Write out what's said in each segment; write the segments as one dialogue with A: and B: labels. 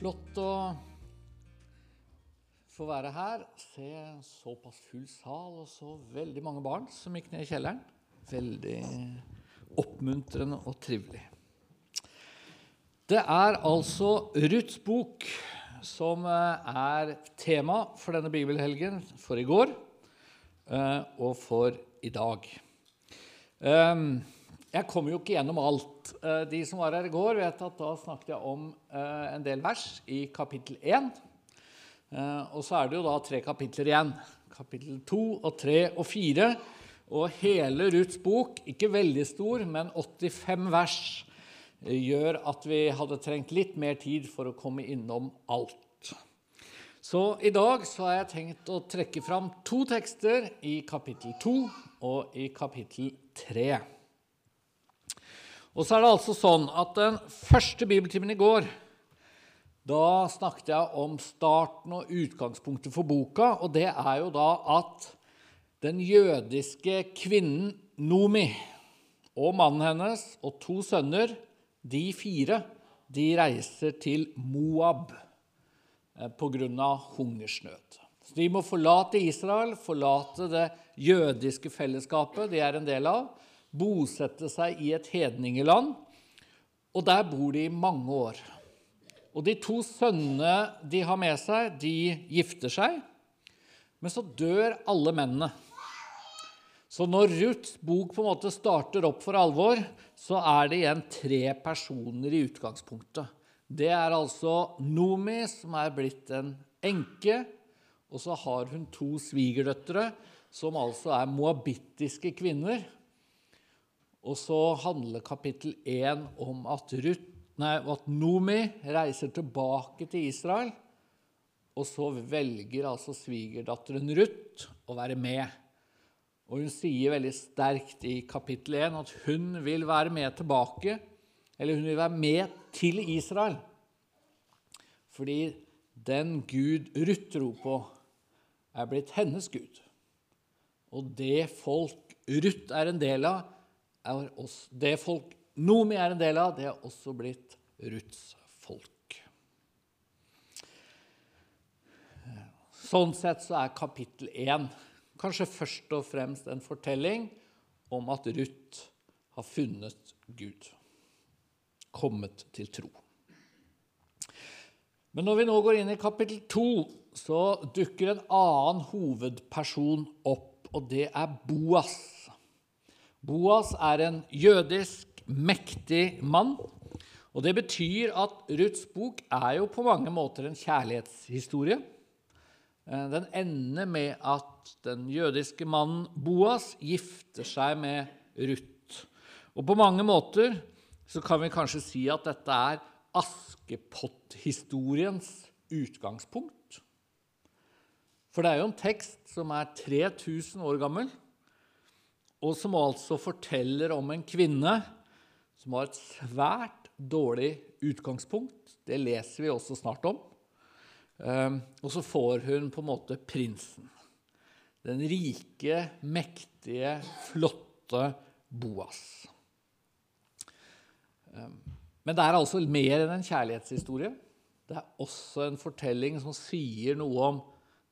A: flott å få være her. Se såpass full sal og så veldig mange barn som gikk ned i kjelleren. Veldig oppmuntrende og trivelig. Det er altså Ruths bok som eh, er tema for denne bibelhelgen for i går eh, og for i dag. Ehm, jeg kommer jo ikke gjennom alt. Eh, de som var her i går, vet at da snakket jeg om en del vers i kapittel 1. Og så er det jo da tre kapitler igjen. Kapittel 2 og 3 og 4. Og hele Ruths bok, ikke veldig stor, men 85 vers, gjør at vi hadde trengt litt mer tid for å komme innom alt. Så i dag så har jeg tenkt å trekke fram to tekster i kapittel 2 og i kapittel 3. Og så er det altså sånn at den første bibeltimen i går da snakket jeg om starten og utgangspunktet for boka, og det er jo da at den jødiske kvinnen Nomi og mannen hennes og to sønner de fire de reiser til Moab eh, pga. hungersnød. Så de må forlate Israel, forlate det jødiske fellesskapet de er en del av, bosette seg i et hedningeland, og der bor de i mange år. Og de to sønnene de har med seg, de gifter seg, men så dør alle mennene. Så når Ruths bok på en måte starter opp for alvor, så er det igjen tre personer i utgangspunktet. Det er altså Nomi, som er blitt en enke, og så har hun to svigerdøtre, som altså er moabittiske kvinner. Og så handler kapittel 1 om at, Ruth, nei, at Nomi reiser tilbake til Israel. Og så velger altså svigerdatteren Ruth å være med. Og hun sier veldig sterkt i kapittel 1 at hun vil være med tilbake, eller hun vil være med til Israel. Fordi den Gud Ruth tror på, er blitt hennes Gud. Og det folk Ruth er en del av, er også, det folk Nomi er en del av, det er også blitt Ruths folk. Sånn sett så er kapittel 1 kanskje først og fremst en fortelling om at Ruth har funnet Gud, kommet til tro. Men når vi nå går inn i kapittel 2, så dukker en annen hovedperson opp, og det er Boas. Boas er en jødisk, mektig mann. Og det betyr at Ruths bok er jo på mange måter en kjærlighetshistorie. Eh, den ender med at den jødiske mannen Boas gifter seg med Ruth. Og på mange måter så kan vi kanskje si at dette er Askepott-historiens utgangspunkt. For det er jo en tekst som er 3000 år gammel, og som altså forteller om en kvinne som har et svært dårlig utgangspunkt. Det leser vi også snart om. Ehm, og så får hun på en måte prinsen. Den rike, mektige, flotte Boas. Ehm, men det er altså mer enn en kjærlighetshistorie. Det er også en fortelling som sier noe om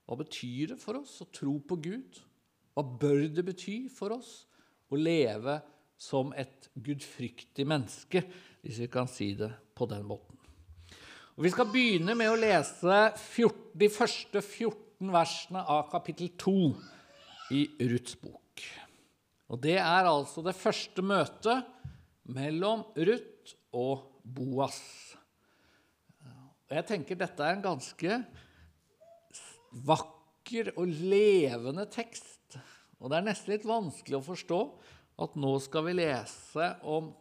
A: hva betyr det for oss å tro på Gud? Hva bør det bety for oss å leve som et gudfryktig menneske, hvis vi kan si det på den måten? Og vi skal begynne med å lese 14, de første 14 versene av kapittel 2 i Ruths bok. Og Det er altså det første møtet mellom Ruth og Boas. Jeg tenker dette er en ganske vakker og levende tekst. Og det er nesten litt vanskelig å forstå at nå skal vi lese om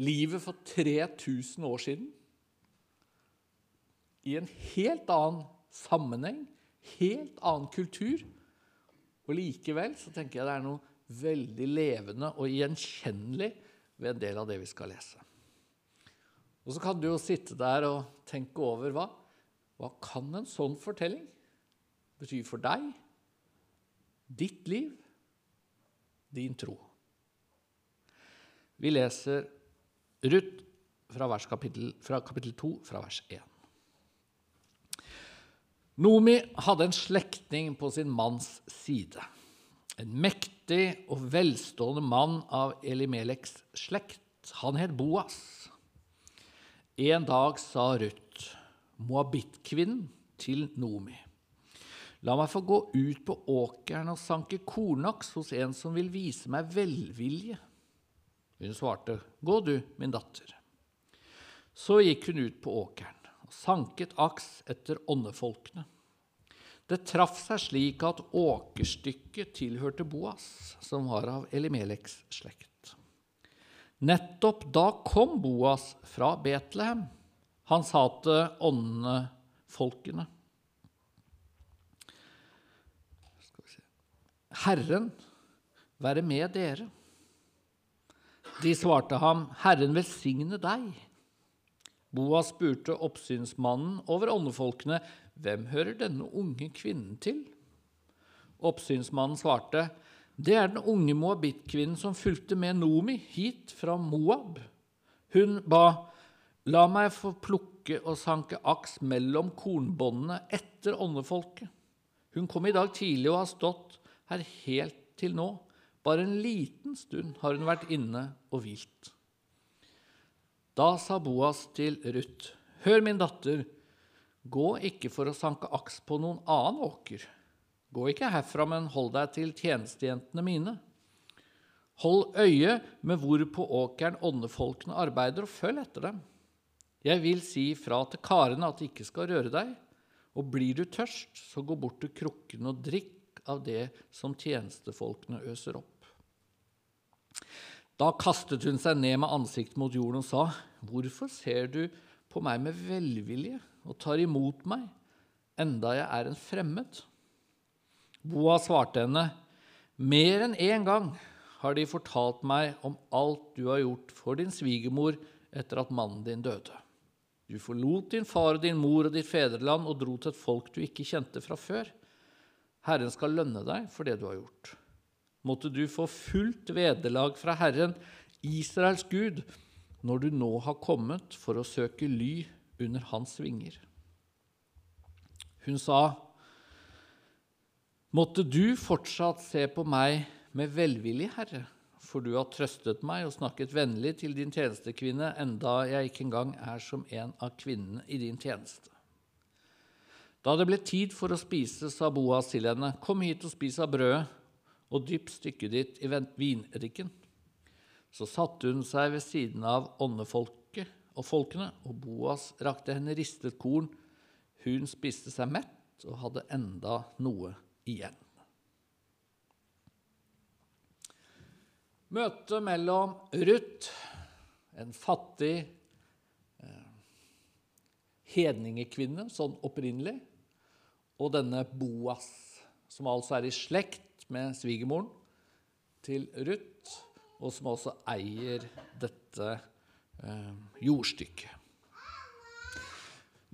A: livet for 3000 år siden i en helt annen sammenheng, helt annen kultur. Og likevel så tenker jeg det er noe veldig levende og gjenkjennelig ved en del av det vi skal lese. Og så kan du jo sitte der og tenke over hva, hva kan en sånn fortelling bety for deg, ditt liv, din tro. Vi leser Ruth fra, kapittel, fra kapittel 2, fra vers 1. Nomi hadde en slektning på sin manns side. En mektig og velstående mann av Elimeleks slekt. Han het Boas. En dag sa Ruth, moabittkvinnen, til Nomi. La meg få gå ut på åkeren og sanke kornaks hos en som vil vise meg velvilje. Hun svarte, Gå du, min datter. Så gikk hun ut på åkeren og sanket aks etter åndefolkene. Det traff seg slik at åkerstykket tilhørte Boas, som var av Elimeleks slekt. Nettopp da kom Boas fra Betlehem. Han sa til åndefolkene Herren være med dere. De svarte ham, Herren velsigne deg. Boas spurte oppsynsmannen over åndefolkene, hvem hører denne unge kvinnen til? Oppsynsmannen svarte, det er den unge moabittkvinnen som fulgte med Nomi hit fra Moab. Hun ba, la meg få plukke og sanke aks mellom kornbåndene etter åndefolket. Hun kom i dag tidlig og har stått her helt til nå. Bare en liten stund har hun vært inne og hvilt. Da sa Boas til Ruth, Hør, min datter, gå ikke for å sanke aks på noen annen åker. Gå ikke herfra, men hold deg til tjenestejentene mine. Hold øye med hvor på åkeren åndefolkene arbeider, og følg etter dem. Jeg vil si fra til karene at de ikke skal røre deg, og blir du tørst, så gå bort til krukken og drikk av det som tjenestefolkene øser opp. Da kastet hun seg ned med ansiktet mot jorden og sa, Hvorfor ser du på meg med velvilje og tar imot meg, enda jeg er en fremmed? Boa svarte henne, Mer enn én gang har de fortalt meg om alt du har gjort for din svigermor etter at mannen din døde. Du forlot din far og din mor og ditt fedreland og dro til et folk du ikke kjente fra før. Herren skal lønne deg for det du har gjort. Måtte du få fullt vederlag fra Herren, Israels Gud, når du nå har kommet for å søke ly under hans vinger. Hun sa, Måtte du fortsatt se på meg med velvilje, Herre, for du har trøstet meg og snakket vennlig til din tjenestekvinne, enda jeg ikke engang er som en av kvinnene i din tjeneste. Da det ble tid for å spise, sa Boas til henne, Kom hit og spis av brødet, og dypp stykket ditt i vinrikken. Så satte hun seg ved siden av åndefolket og folkene, og Boas rakte henne ristet korn. Hun spiste seg mett og hadde enda noe igjen. Møtet mellom Ruth, en fattig eh, hedningekvinne sånn opprinnelig, og denne Boas, som altså er i slekt med svigermoren til Ruth, og som også eier dette eh, jordstykket.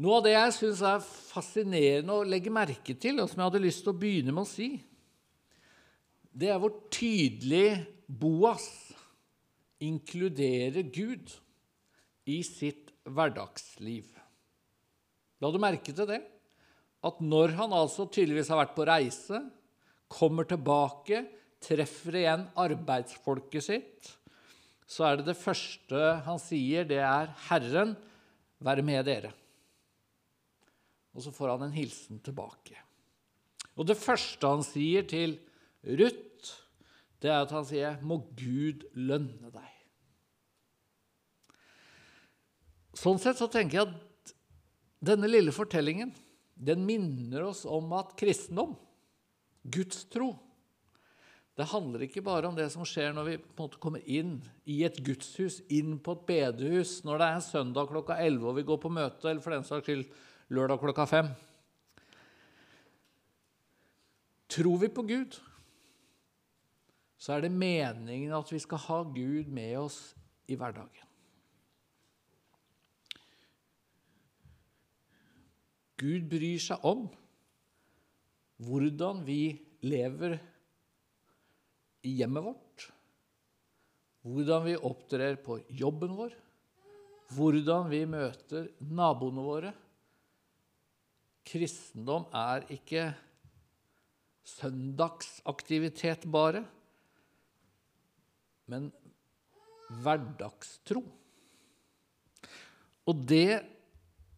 A: Noe av det jeg syns er fascinerende å legge merke til, og som jeg hadde lyst til å begynne med å si, det er hvor tydelig Boas inkluderer Gud i sitt hverdagsliv. La du merke til det? At når han altså tydeligvis har vært på reise, kommer tilbake, treffer igjen arbeidsfolket sitt, så er det det første han sier, det er 'Herren være med dere'. Og så får han en hilsen tilbake. Og det første han sier til Ruth, det er at han sier 'Må Gud lønne deg'. Sånn sett så tenker jeg at denne lille fortellingen den minner oss om at kristendom, gudstro, det handler ikke bare om det som skjer når vi på en måte kommer inn i et gudshus, inn på et bedehus, når det er søndag klokka 11 og vi går på møte, eller for den saks skyld lørdag klokka 5. Tror vi på Gud, så er det meningen at vi skal ha Gud med oss i hverdagen. Gud bryr seg om hvordan vi lever i hjemmet vårt, hvordan vi opptrer på jobben vår, hvordan vi møter naboene våre, kristendom er ikke søndagsaktivitet bare, men hverdagstro. Og det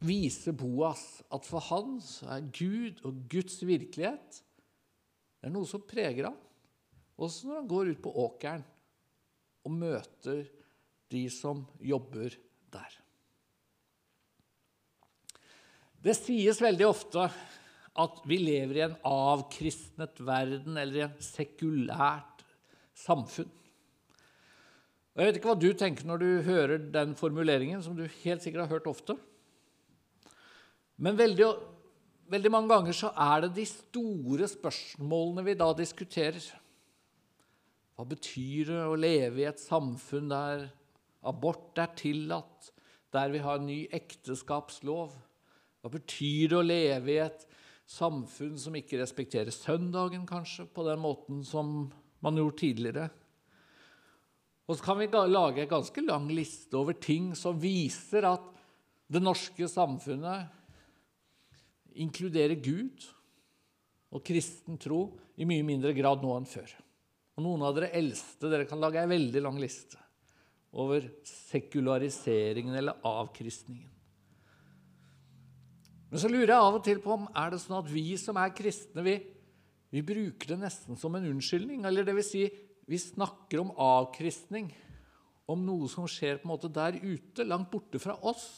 A: viser Boas at for han så er Gud og Guds virkelighet det er noe som preger ham. Også når han går ut på åkeren og møter de som jobber der. Det sies veldig ofte at vi lever i en avkristnet verden eller i en sekulært samfunn. Og Jeg vet ikke hva du tenker når du hører den formuleringen, som du helt sikkert har hørt ofte. Men veldig, veldig mange ganger så er det de store spørsmålene vi da diskuterer. Hva betyr det å leve i et samfunn der abort er tillatt, der vi har en ny ekteskapslov? Hva betyr det å leve i et samfunn som ikke respekterer søndagen, kanskje, på den måten som man gjorde tidligere? Og så kan vi lage en ganske lang liste over ting som viser at det norske samfunnet inkluderer Gud og kristen tro i mye mindre grad nå enn før. Og Noen av dere eldste dere kan lage en veldig lang liste over sekulariseringen eller avkristningen. Men så lurer jeg av og til på om er det sånn at vi som er kristne, vi, vi bruker det nesten som en unnskyldning. Eller det vil si, vi snakker om avkristning, om noe som skjer på en måte der ute, langt borte fra oss.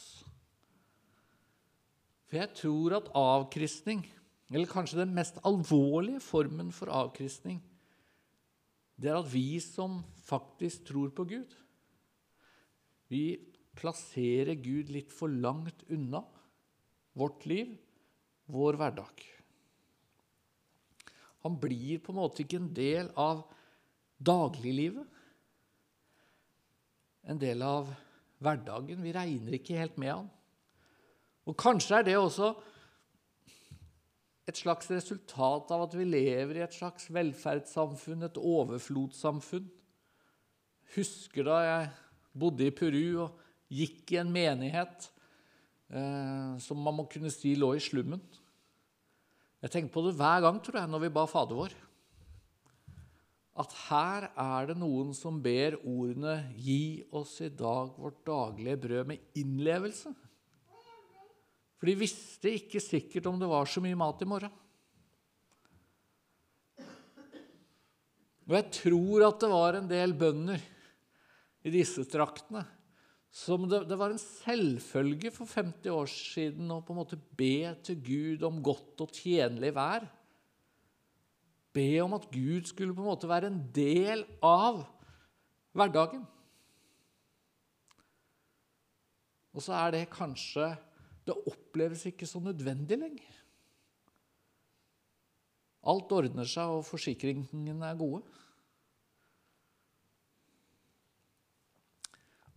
A: For jeg tror at avkristning, eller kanskje den mest alvorlige formen for avkristning, det er at vi som faktisk tror på Gud, vi plasserer Gud litt for langt unna vårt liv, vår hverdag. Han blir på en måte ikke en del av dagliglivet. En del av hverdagen. Vi regner ikke helt med han. Og kanskje er det også et slags resultat av at vi lever i et slags velferdssamfunn, et overflodssamfunn. Husker da jeg bodde i Peru og gikk i en menighet eh, som man må kunne si lå i slummen. Jeg tenker på det hver gang tror jeg, når vi ba Fader vår at her er det noen som ber ordene 'Gi oss i dag vårt daglige brød' med innlevelse. For de visste ikke sikkert om det var så mye mat i morgen. Og jeg tror at det var en del bønder i disse traktene som det, det, var en selvfølge for 50 år siden å på en måte be til Gud om godt og tjenlig vær be om at Gud skulle på en måte være en del av hverdagen. Og så er det kanskje Det oppleves ikke så nødvendig lenger. Alt ordner seg, og forsikringene er gode.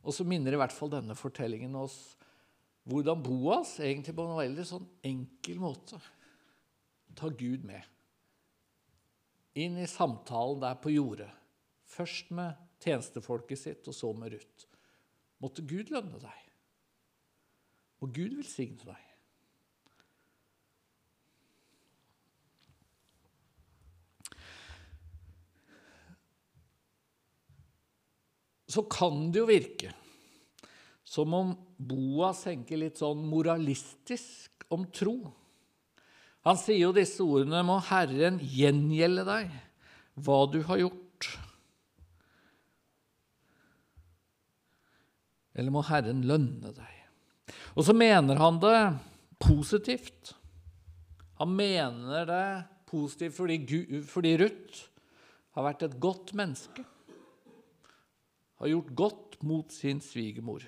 A: Og så minner i hvert fall denne fortellingen oss hvordan Boas egentlig på en veldig sånn enkel måte tar Gud med inn i samtalen der på jordet. Først med tjenestefolket sitt, og så med Ruth. Måtte Gud lønne deg, og Gud velsigne deg. Så kan det jo virke som om Boas tenker litt sånn moralistisk om tro. Han sier jo disse ordene må Herren gjengjelde deg hva du har gjort. Eller må Herren lønne deg? Og så mener han det positivt. Han mener det positivt fordi, Gud, fordi Ruth har vært et godt menneske. Har gjort godt mot sin svigermor.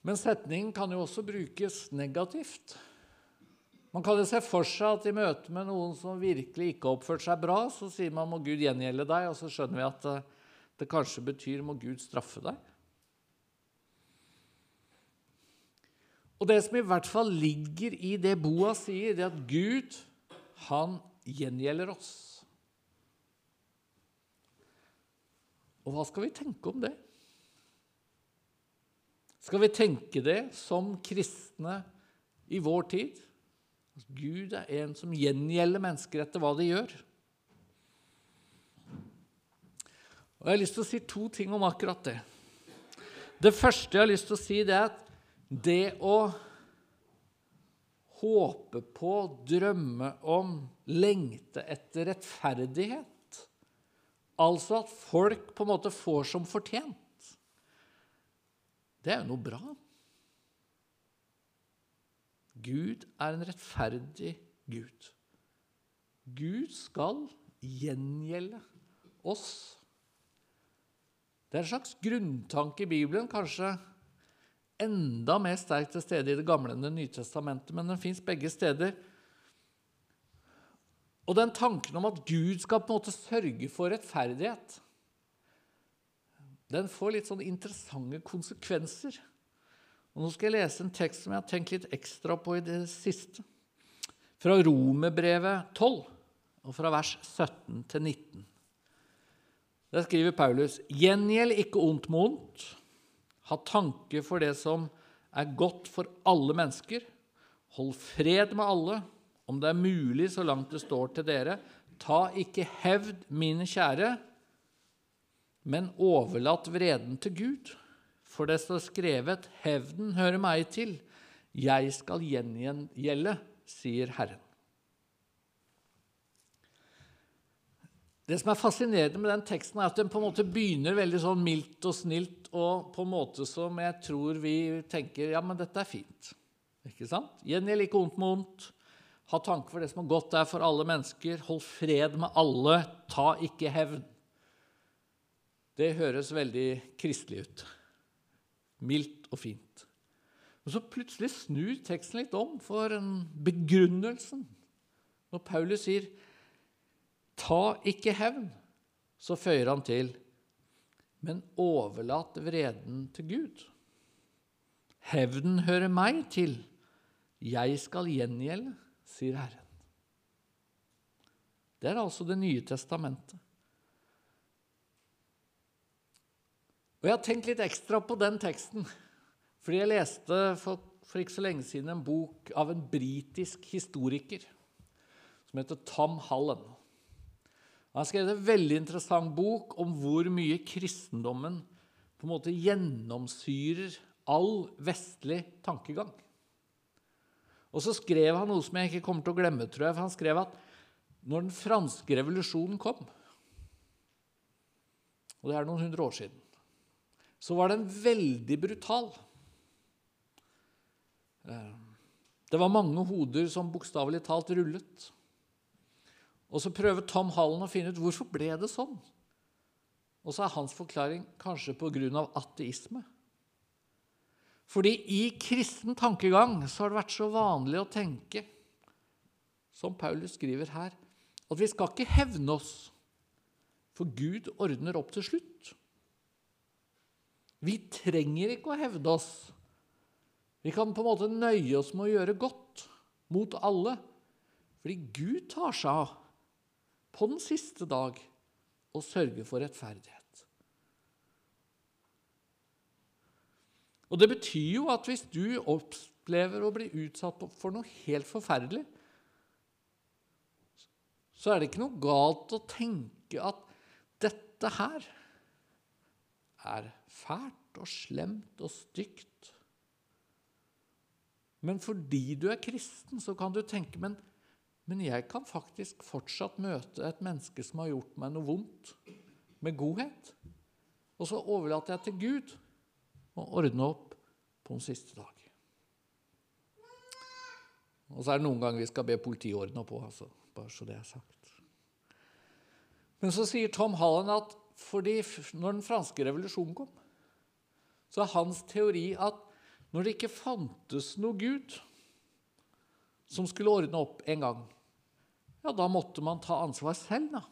A: Men setningen kan jo også brukes negativt. Man kan jo se for seg at i møte med noen som virkelig ikke har oppført seg bra, så sier man 'må Gud gjengjelde deg', og så skjønner vi at det, det kanskje betyr 'må Gud straffe deg'. Og det som i hvert fall ligger i det Boa sier, det er at Gud, han gjengjelder oss. Og hva skal vi tenke om det? Skal vi tenke det som kristne i vår tid. Gud er en som gjengjelder mennesker etter hva de gjør. Og Jeg har lyst til å si to ting om akkurat det. Det første jeg har lyst til å si, det er at det å håpe på, drømme om, lengte etter rettferdighet Altså at folk på en måte får som fortjent. Det er jo noe bra. Gud er en rettferdig Gud. Gud skal gjengjelde oss. Det er en slags grunntanke i Bibelen, kanskje enda mer sterkt til stede i Det gamle enn Det nye testamentet, men den fins begge steder. Og den tanken om at Gud skal på en måte sørge for rettferdighet, den får litt sånn interessante konsekvenser. Og Nå skal jeg lese en tekst som jeg har tenkt litt ekstra på i det siste. Fra Romerbrevet 12, og fra vers 17 til 19. Der skriver Paulus.: Gjengjeld ikke ondt med ondt. Ha tanke for det som er godt for alle mennesker. Hold fred med alle, om det er mulig så langt det står til dere. Ta ikke hevd, mine kjære, men overlat vreden til Gud. For det står skrevet, hevden hører meg til, jeg skal gjengjelde, sier Herren. Det som er fascinerende med den teksten, er at den på en måte begynner veldig sånn mildt og snilt, og på en måte som jeg tror vi tenker ja, men dette er fint. Ikke sant? Gjengjeld ikke ondt med ondt. Ha tanke for det som er godt er for alle mennesker. Hold fred med alle. Ta ikke hevn. Det høres veldig kristelig ut. Mildt og fint. Men så plutselig snur teksten litt om for en begrunnelsen. Når Paulus sier Ta ikke hevn, så føyer han til, men overlat vreden til Gud. Hevden hører meg til, jeg skal gjengjelde, sier Herren. Det er altså Det nye testamentet. Og Jeg har tenkt litt ekstra på den teksten, fordi jeg leste for, for ikke så lenge siden en bok av en britisk historiker som heter Tom Hallen. Han har skrevet en veldig interessant bok om hvor mye kristendommen på en måte gjennomsyrer all vestlig tankegang. Og så skrev han noe som jeg ikke kommer til å glemme. tror jeg, for Han skrev at når den franske revolusjonen kom, og det er noen hundre år siden, så var den veldig brutal. Eh, det var mange hoder som bokstavelig talt rullet. Og så prøver Tom Hallen å finne ut hvorfor ble det sånn. Og så er hans forklaring kanskje pga. ateisme. Fordi i kristen tankegang så har det vært så vanlig å tenke, som Paulus skriver her, at vi skal ikke hevne oss, for Gud ordner opp til slutt. Vi trenger ikke å hevne oss. Vi kan på en måte nøye oss med å gjøre godt mot alle, fordi Gud tar seg av på den siste dag og sørge for rettferdighet. Og Det betyr jo at hvis du opplever å bli utsatt for noe helt forferdelig, så er det ikke noe galt å tenke at dette her er fælt og slemt og stygt. Men fordi du er kristen, så kan du tenke men men jeg kan faktisk fortsatt møte et menneske som har gjort meg noe vondt, med godhet. Og så overlater jeg til Gud å ordne opp på den siste dag. Og så er det noen ganger vi skal be politiet ordne på, altså, bare så det er sagt. Men så sier Tom Hallen at fordi når den franske revolusjonen kom, så er hans teori at når det ikke fantes noe Gud som skulle ordne opp en gang, ja, da måtte man ta ansvar selv, da.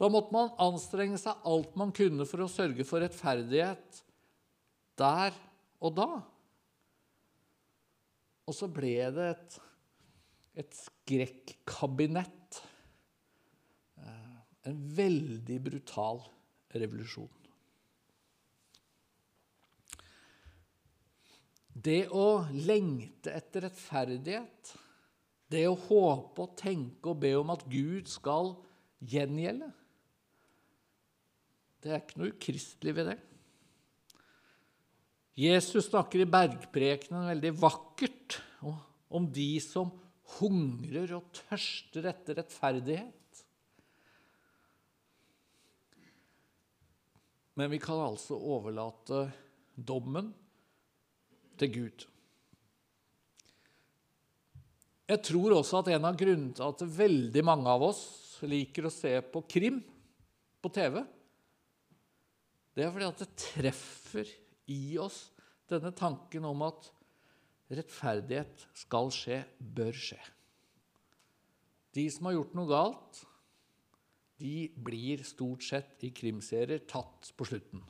A: Da måtte man anstrenge seg alt man kunne for å sørge for rettferdighet der og da. Og så ble det et, et skrekkabinett. Eh, en veldig brutal revolusjon. Det å lengte etter rettferdighet, det å håpe og tenke og be om at Gud skal gjengjelde, det er ikke noe ukristelig ved det. Jesus snakker i bergprekenen veldig vakkert om de som hungrer og tørster etter rettferdighet. Men vi kan altså overlate dommen til Gud. Jeg tror også at en av grunnene til at veldig mange av oss liker å se på krim på TV, det er fordi at det treffer i oss denne tanken om at rettferdighet skal skje, bør skje. De som har gjort noe galt, de blir stort sett i krimserier tatt på slutten.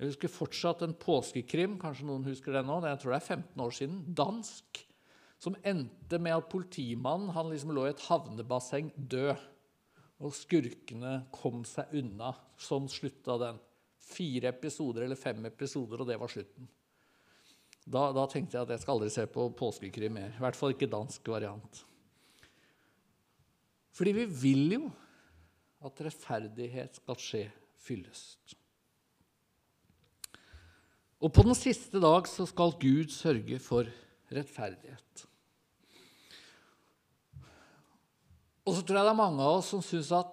A: Jeg husker fortsatt en påskekrim, kanskje noen husker den nå, jeg tror det er 15 år siden, dansk, som endte med at politimannen han liksom lå i et havnebasseng død. Og skurkene kom seg unna. Sånn slutta den. Fire episoder eller fem episoder, og det var slutten. Da, da tenkte jeg at jeg skal aldri se på påskekrim mer. I hvert fall ikke dansk variant. Fordi vi vil jo at rettferdighet skal skje fyllest. Og på den siste dag så skal Gud sørge for rettferdighet. Og så tror jeg det er mange av oss som syns at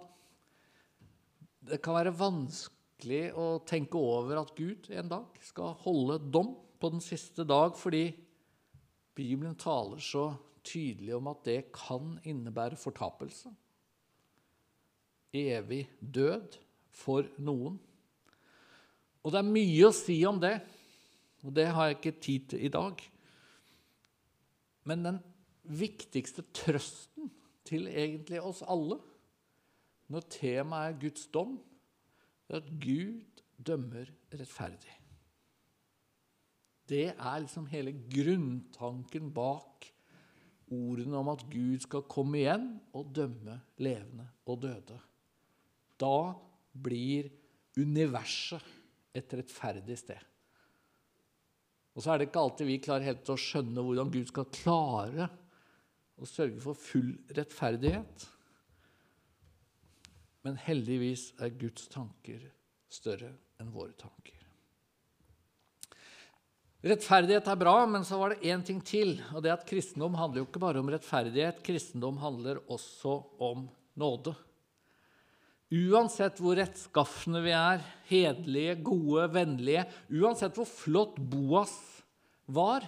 A: det kan være vanskelig å tenke over at Gud en dag skal holde dom på den siste dag, fordi Bibelen taler så tydelig om at det kan innebære fortapelse. Evig død for noen. Og det er mye å si om det. Og det har jeg ikke tid til i dag. Men den viktigste trøsten til egentlig oss alle når temaet er Guds dom, er at Gud dømmer rettferdig. Det er liksom hele grunntanken bak ordene om at Gud skal komme igjen og dømme levende og døde. Da blir universet et rettferdig sted. Og så er det ikke alltid vi klarer helt å skjønne hvordan Gud skal klare å sørge for full rettferdighet. Men heldigvis er Guds tanker større enn våre tanker. Rettferdighet er bra, men så var det én ting til. og det at Kristendom handler jo ikke bare om rettferdighet. Kristendom handler også om nåde. Uansett hvor rettskafne vi er, hederlige, gode, vennlige, uansett hvor flott Boas var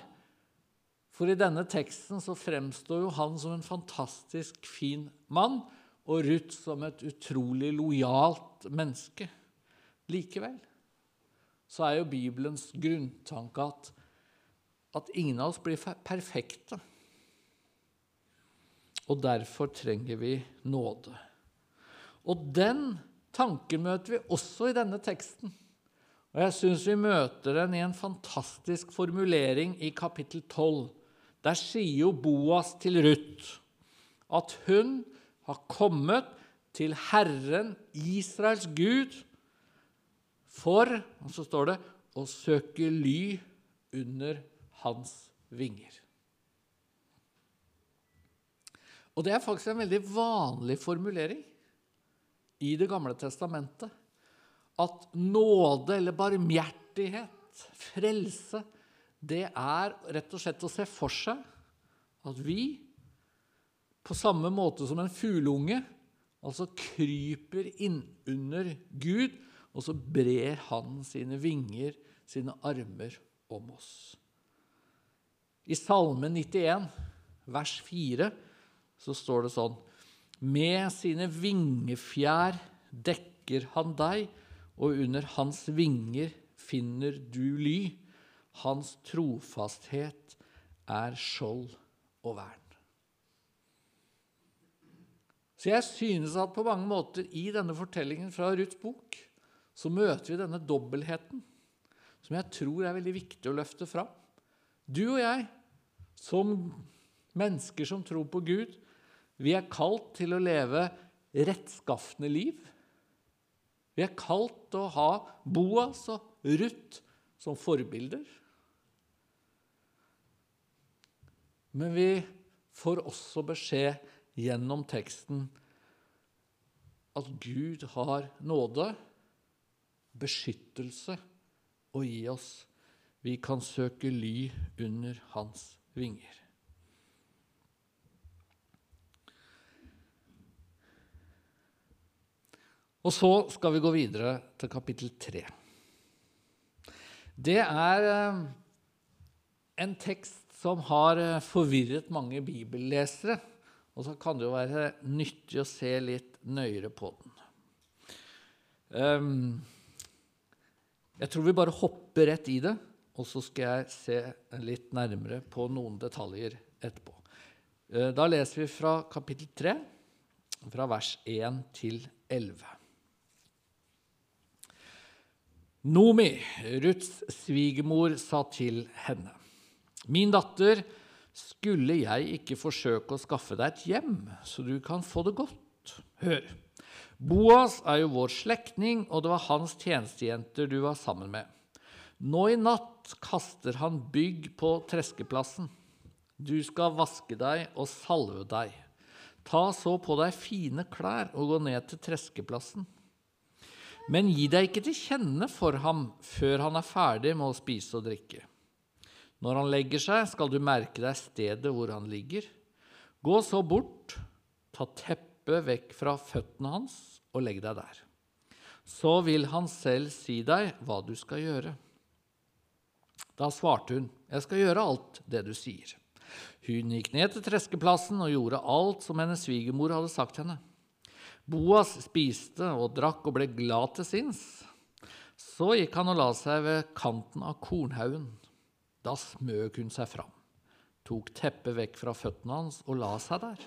A: For i denne teksten så fremstår jo han som en fantastisk fin mann, og Ruth som et utrolig lojalt menneske. Likevel så er jo Bibelens grunntanke at, at ingen av oss blir perfekte. Og derfor trenger vi nåde. Og den tanken møter vi også i denne teksten. Og jeg syns vi møter den i en fantastisk formulering i kapittel 12. Der sier jo Boas til Ruth at hun har kommet til Herren, Israels Gud, for og så står det, å søke ly under hans vinger. Og det er faktisk en veldig vanlig formulering i Det gamle testamentet at nåde eller barmhjertighet, frelse, det er rett og slett å se for seg at vi, på samme måte som en fugleunge, altså kryper innunder Gud, og så brer han sine vinger, sine armer, om oss. I Salme 91, vers 4, så står det sånn med sine vingefjær dekker han deg, og under hans vinger finner du ly. Hans trofasthet er skjold og vern. Så jeg synes at på mange måter i denne fortellingen fra Ruths bok så møter vi denne dobbeltheten som jeg tror er veldig viktig å løfte fram. Du og jeg, som mennesker som tror på Gud, vi er kalt til å leve rettskafne liv. Vi er kalt til å ha Boas og Ruth som forbilder. Men vi får også beskjed gjennom teksten at Gud har nåde, beskyttelse, å gi oss. Vi kan søke ly under hans vinger. Og så skal vi gå videre til kapittel 3. Det er eh, en tekst som har eh, forvirret mange bibellesere. Og så kan det jo være nyttig å se litt nøyere på den. Ehm, jeg tror vi bare hopper rett i det, og så skal jeg se litt nærmere på noen detaljer etterpå. Eh, da leser vi fra kapittel 3, fra vers 1 til 11. Nomi, Ruths svigermor, sa til henne, Min datter, skulle jeg ikke forsøke å skaffe deg et hjem, så du kan få det godt? Hør. Boas er jo vår slektning, og det var hans tjenestejenter du var sammen med. Nå i natt kaster han bygg på treskeplassen. Du skal vaske deg og salve deg. Ta så på deg fine klær og gå ned til treskeplassen. Men gi deg ikke til kjenne for ham før han er ferdig med å spise og drikke. Når han legger seg, skal du merke deg stedet hvor han ligger. Gå så bort, ta teppet vekk fra føttene hans og legg deg der. Så vil han selv si deg hva du skal gjøre. Da svarte hun, jeg skal gjøre alt det du sier. Hun gikk ned til treskeplassen og gjorde alt som hennes svigermor hadde sagt henne. Boas spiste og drakk og ble glad til sinns. Så gikk han og la seg ved kanten av kornhaugen. Da smøg hun seg fram, tok teppet vekk fra føttene hans og la seg der.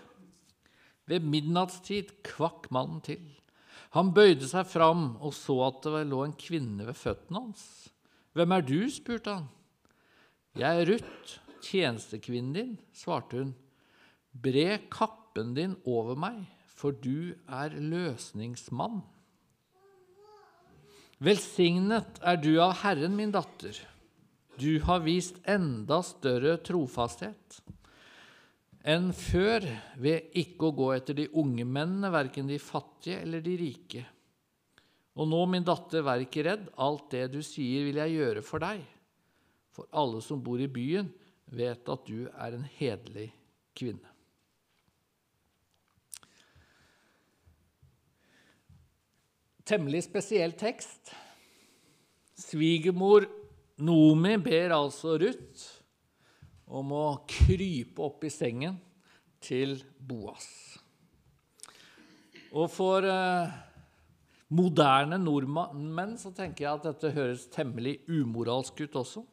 A: Ved midnattstid kvakk mannen til. Han bøyde seg fram og så at det lå en kvinne ved føttene hans. Hvem er du? spurte han. Jeg er Ruth, tjenestekvinnen din, svarte hun. Bre kappen din over meg, for du er løsningsmann. Velsignet er du av Herren, min datter. Du har vist enda større trofasthet enn før ved ikke å gå etter de unge mennene, verken de fattige eller de rike. Og nå, min datter, vær ikke redd. Alt det du sier, vil jeg gjøre for deg. For alle som bor i byen, vet at du er en hederlig kvinne. Temmelig spesiell tekst. Svigermor Nomi ber altså Ruth om å krype opp i sengen til Boas. Og for eh, moderne nordmenn så tenker jeg at dette høres temmelig umoralsk ut også.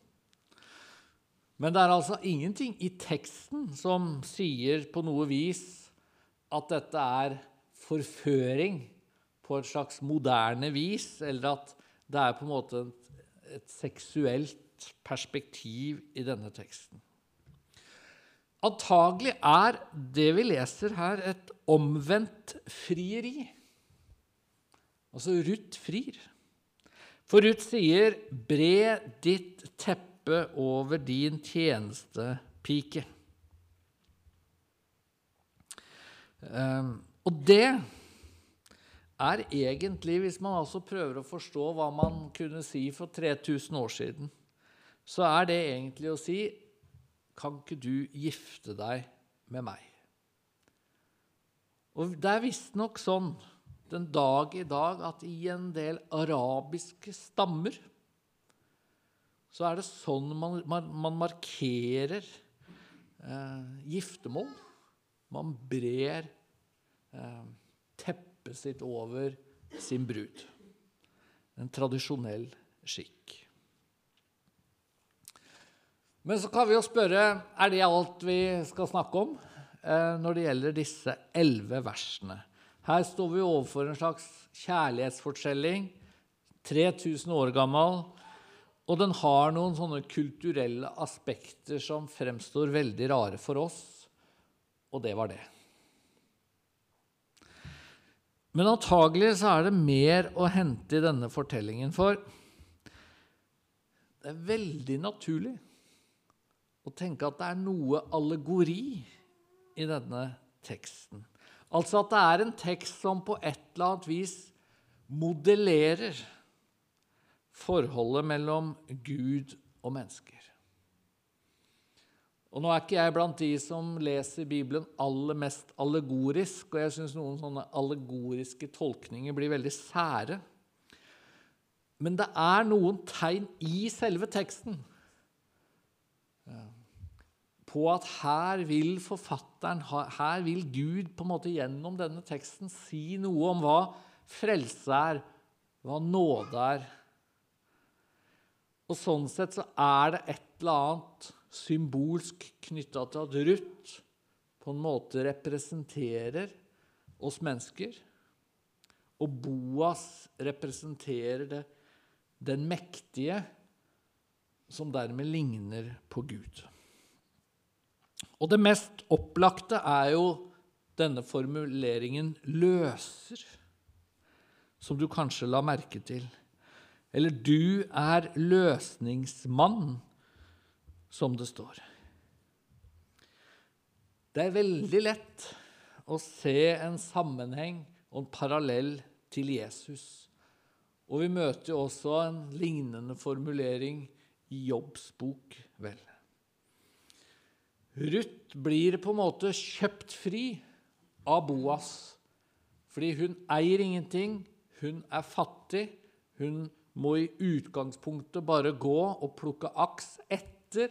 A: Men det er altså ingenting i teksten som sier på noe vis at dette er forføring på et slags moderne vis, eller at det er på en måte et et seksuelt perspektiv i denne teksten. Antagelig er det vi leser her, et omvendt frieri. Altså Ruth frir. For Ruth sier, 'Bre ditt teppe over din tjenestepike'. Um, og det er egentlig, hvis man altså prøver å forstå hva man kunne si for 3000 år siden, så er det egentlig å si Kan ikke du gifte deg med meg? Og det er visstnok sånn den dag i dag at i en del arabiske stammer så er det sånn man, man, man markerer eh, giftermål. Man brer eh, teppe teppet sitt over sin brud. En tradisjonell skikk. Men så kan vi jo spørre er det alt vi skal snakke om eh, når det gjelder disse elleve versene. Her står vi overfor en slags kjærlighetsfortelling, 3000 år gammel. Og den har noen sånne kulturelle aspekter som fremstår veldig rare for oss. Og det var det. Men antagelig så er det mer å hente i denne fortellingen, for det er veldig naturlig å tenke at det er noe allegori i denne teksten. Altså at det er en tekst som på et eller annet vis modellerer forholdet mellom Gud og mennesker. Og Nå er ikke jeg blant de som leser Bibelen aller mest allegorisk, og jeg syns noen sånne allegoriske tolkninger blir veldig sære. Men det er noen tegn i selve teksten på at her vil forfatteren, her vil Gud på en måte gjennom denne teksten si noe om hva frelse er, hva nåde er. Og Sånn sett så er det et eller annet symbolsk knytta til at Ruth på en måte representerer oss mennesker, og Boas representerer det, den mektige, som dermed ligner på Gud. Og det mest opplagte er jo denne formuleringen 'løser', som du kanskje la merke til. Eller 'du er løsningsmann', som det står. Det er veldig lett å se en sammenheng og en parallell til Jesus. Og vi møter jo også en lignende formulering i Jobbs bok, vel. Ruth blir på en måte kjøpt fri av Boas. Fordi hun eier ingenting, hun er fattig. Hun må i utgangspunktet bare gå og plukke aks etter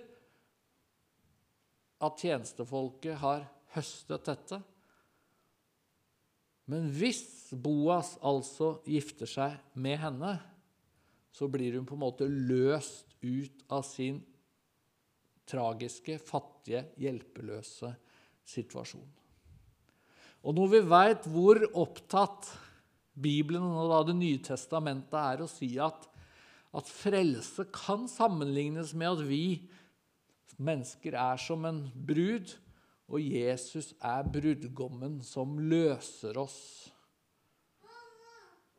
A: at tjenestefolket har høstet dette. Men hvis Boas altså gifter seg med henne, så blir hun på en måte løst ut av sin tragiske, fattige, hjelpeløse situasjon. Og når vi veit hvor opptatt Bibelen og da Det nye testamentet er å si at, at frelse kan sammenlignes med at vi mennesker er som en brud, og Jesus er brudgommen som løser oss,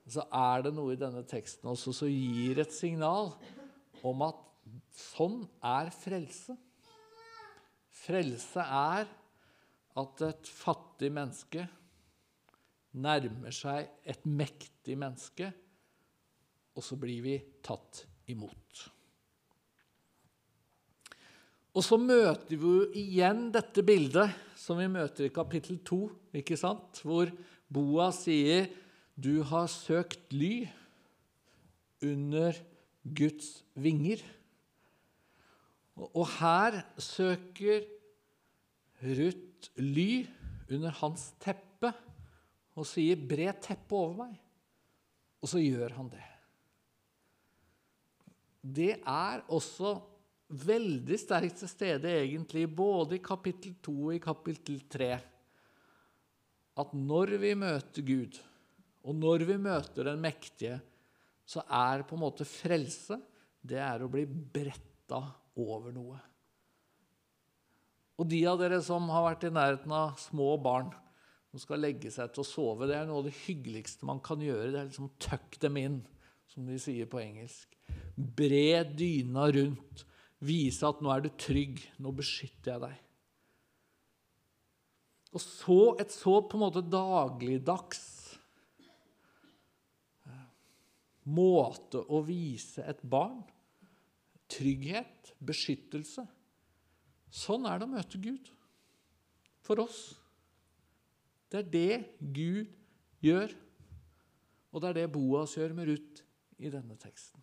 A: så er det noe i denne teksten også som gir et signal om at Sånn er frelse. Frelse er at et fattig menneske nærmer seg et mektig menneske, og så blir vi tatt imot. Og så møter vi igjen dette bildet som vi møter i kapittel 2, ikke sant? hvor Boa sier 'Du har søkt ly under Guds vinger'. Og her søker Ruth ly under hans teppe og sier 'bre teppet over meg'. Og så gjør han det. Det er også veldig sterkt til stede egentlig både i kapittel 2 og i kapittel 3 at når vi møter Gud, og når vi møter den mektige, så er på en måte frelse det er å bli bretta over noe. Og de av dere som har vært i nærheten av små barn som skal legge seg til å sove, det er noe av det hyggeligste man kan gjøre. Det er liksom 'tuck them in', som de sier på engelsk. Bre dyna rundt. Vise at 'nå er du trygg, nå beskytter jeg deg'. Og så et så på en måte dagligdags måte å vise et barn trygghet, beskyttelse. Sånn er det å møte Gud for oss. Det er det Gud gjør, og det er det Boas gjør med Ruth i denne teksten.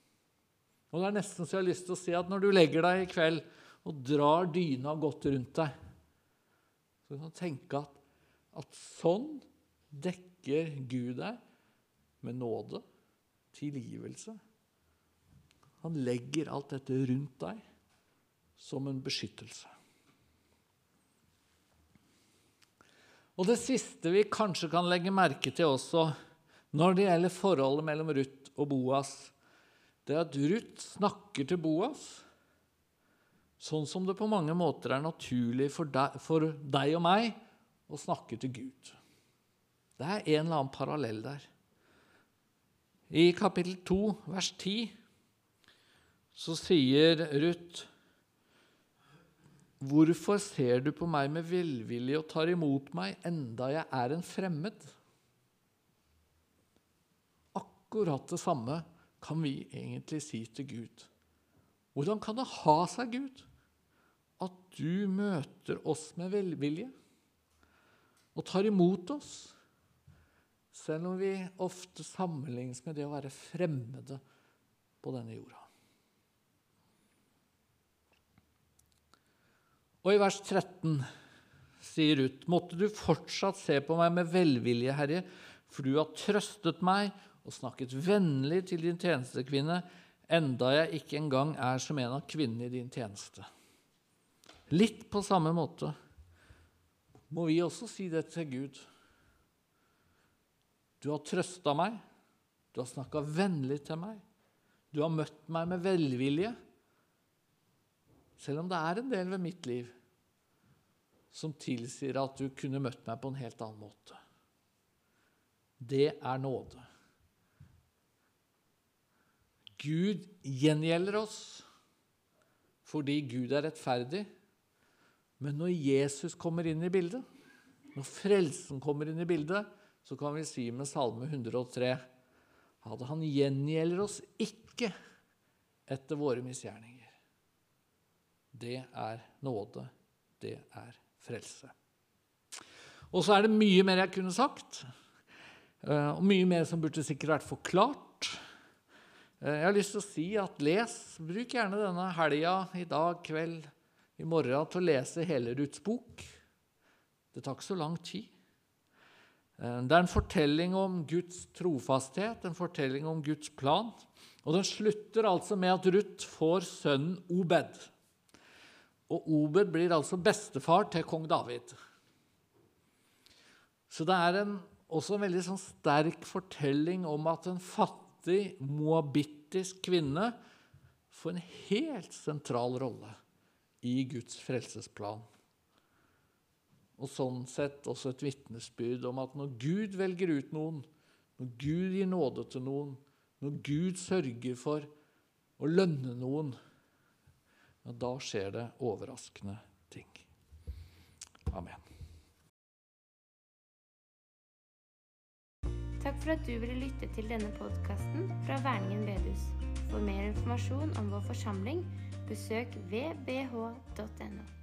A: Og Det er nesten så jeg har lyst til å si at når du legger deg i kveld og drar dyna godt rundt deg, så kan du tenke at, at sånn dekker Gud deg med nåde, tilgivelse han legger alt dette rundt deg som en beskyttelse. Og Det siste vi kanskje kan legge merke til også når det gjelder forholdet mellom Ruth og Boas, det er at Ruth snakker til Boas sånn som det på mange måter er naturlig for deg, for deg og meg å snakke til Gud. Det er en eller annen parallell der. I kapittel 2, vers 10, så sier Ruth Hvorfor ser du på meg med velvilje og tar imot meg, enda jeg er en fremmed? Akkurat det samme kan vi egentlig si til Gud. Hvordan kan det ha seg, Gud, at du møter oss med velvilje og tar imot oss, selv om vi ofte sammenlignes med det å være fremmede på denne jorda? Og i vers 13 sier Ruth, måtte du fortsatt se på meg med velvilje, Herre, for du har trøstet meg og snakket vennlig til din tjenestekvinne, enda jeg ikke engang er som en av kvinnene i din tjeneste. Litt på samme måte må vi også si det til Gud. Du har trøsta meg, du har snakka vennlig til meg, du har møtt meg med velvilje. Selv om det er en del ved mitt liv som tilsier at du kunne møtt meg på en helt annen måte. Det er nåde. Gud gjengjelder oss fordi Gud er rettferdig. Men når Jesus kommer inn i bildet, når frelsen kommer inn i bildet, så kan vi si med Salme 103 at han gjengjelder oss ikke etter våre misgjerninger. Det er nåde. Det er frelse. Og så er det mye mer jeg kunne sagt, eh, og mye mer som burde sikkert vært forklart. Eh, jeg har lyst til å si at les, bruk gjerne denne helga, i dag kveld, i morgen, til å lese hele Ruths bok. Det tar ikke så lang tid. Eh, det er en fortelling om Guds trofasthet, en fortelling om Guds plan. Og den slutter altså med at Ruth får sønnen Obed. Og Obed blir altså bestefar til kong David. Så det er en, også en veldig sånn sterk fortelling om at en fattig moabittisk kvinne får en helt sentral rolle i Guds frelsesplan. Og sånn sett også et vitnesbyrd om at når Gud velger ut noen, når Gud gir nåde til noen, når Gud sørger for å lønne noen, ja, da skjer det overraskende ting. Amen.
B: Takk for at du ville lytte til denne podkasten fra Verningen bedehus. For mer informasjon om vår forsamling, besøk vbh.no.